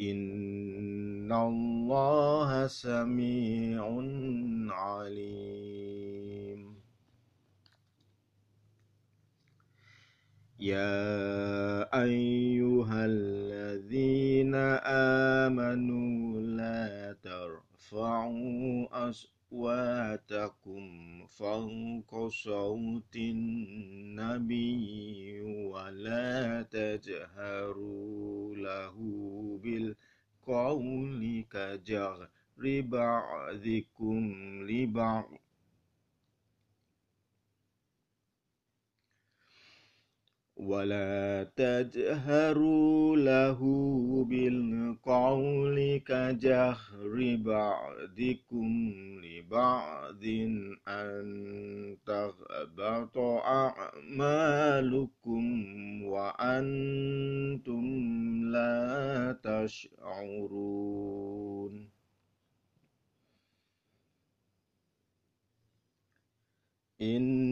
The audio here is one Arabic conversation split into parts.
إن الله سميع عليم يا أيها الذين آمنوا لا ترفعوا أصواتكم فوق صوت النبي ولا تجهروا له بالقول كجهر بعضكم لبعض ولا تجهروا له بالقول كجهر بعضكم لبعض أن تغبط أعمالكم وأنتم لا تشعرون. إن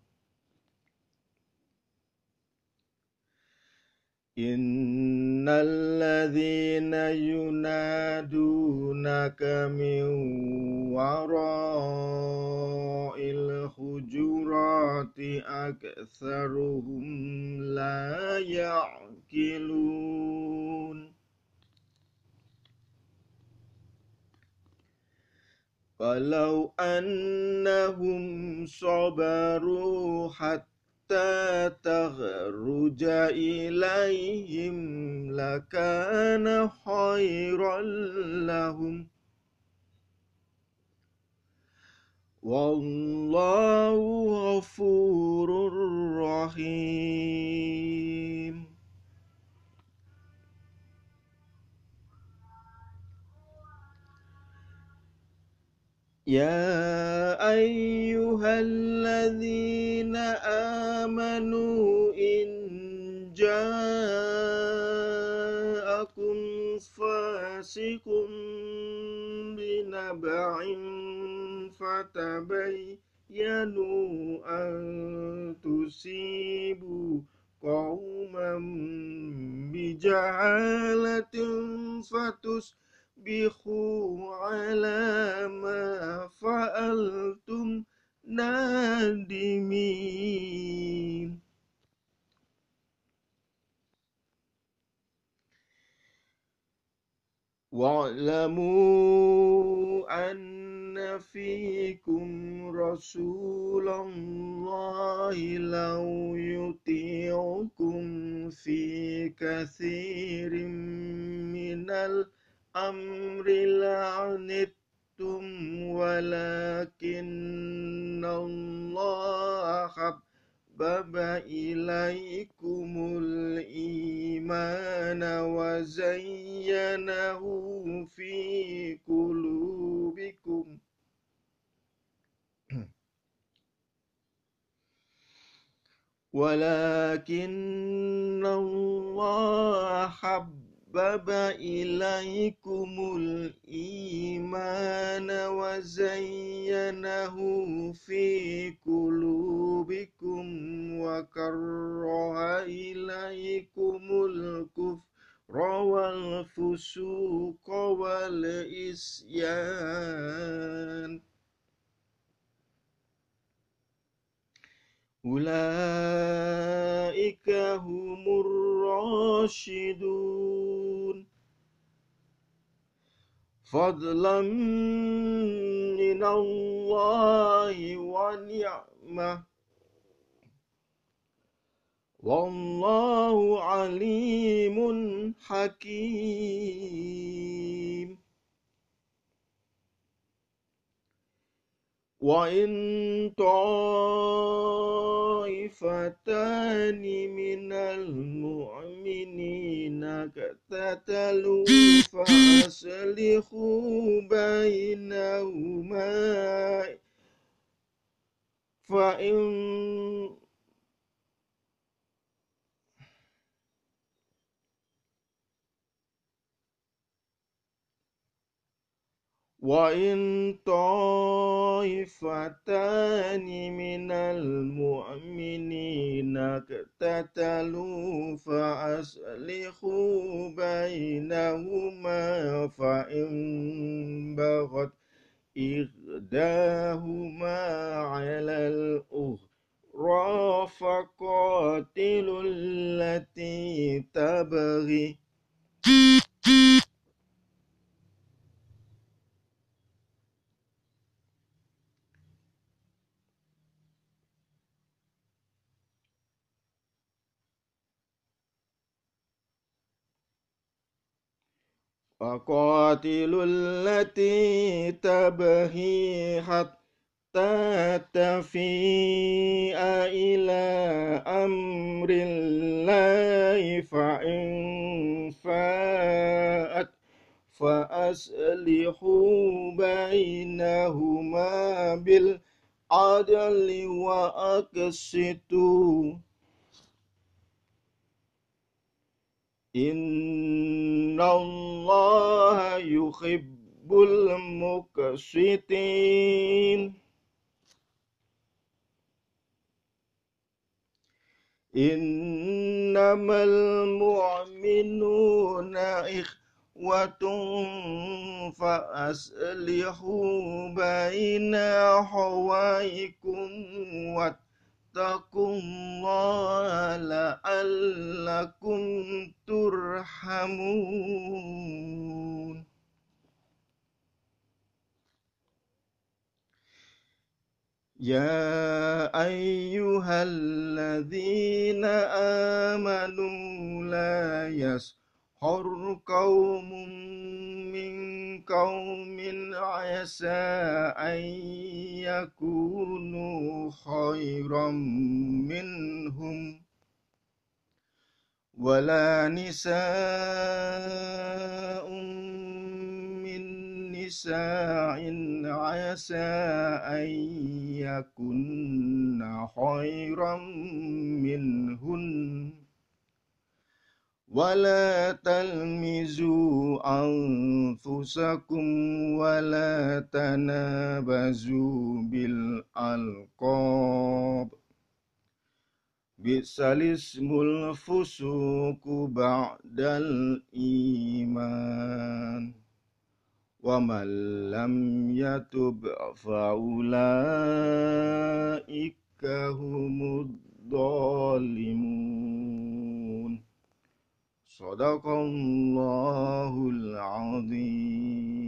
إن الذين ينادونك من وراء الحجرات أكثرهم لا يعقلون فلو أنهم صبروا حتى تخرج إليهم لكان خيرا لهم. والله غفور رحيم. يا أيها الذين آمنوا إن جاءكم فاسق بنبع فتبينوا أن تصيبوا قوما بجهالة فتصبحوا تصبحوا على ما فعلتم نادمين واعلموا أن فيكم رسول الله لو يطيعكم في كثير من الأمر أمر لعنتم ولكن الله حبب إليكم الإيمان وزينه في قلوبكم ولكن الله حب حبب إليكم الإيمان وزينه في قلوبكم وكره إليكم الكفر والفسوق والإسيان أولئك هم الراشدون فضلا من الله ونعمة. والله عليم حكيم. وإن طائفتان من المؤمنين اقتتلوا فأصلحوا بينهما. فإن وإن طائفتان من المؤمنين اقتتلوا فأصلحوا بينهما فإن بغت إحداهما على الأخرى فقاتلوا التي تبغي وقاتلوا التي تبهي حتى تفيء إلى أمر الله فإن فاءت فأصلحوا بينهما بالعدل وأقسطوا. إن الله يحب المقسطين إنما المؤمنون إخوة فأصلحوا بين أخويكم واتقوا الله لعلكم ترحمون. يا أيها الذين آمنوا لا يسخر قوم من قوم عسى أن يكونوا خيرا منهم ولا نساء من نساء عسى أن يكن خيرا منهن. ولا تلمزوا أنفسكم ولا تنابزوا بالألقاب. بئس الاسم الفسوق بعد الإيمان. ومن لم يتب فأولئك هم الظالمون. صدق الله العظيم.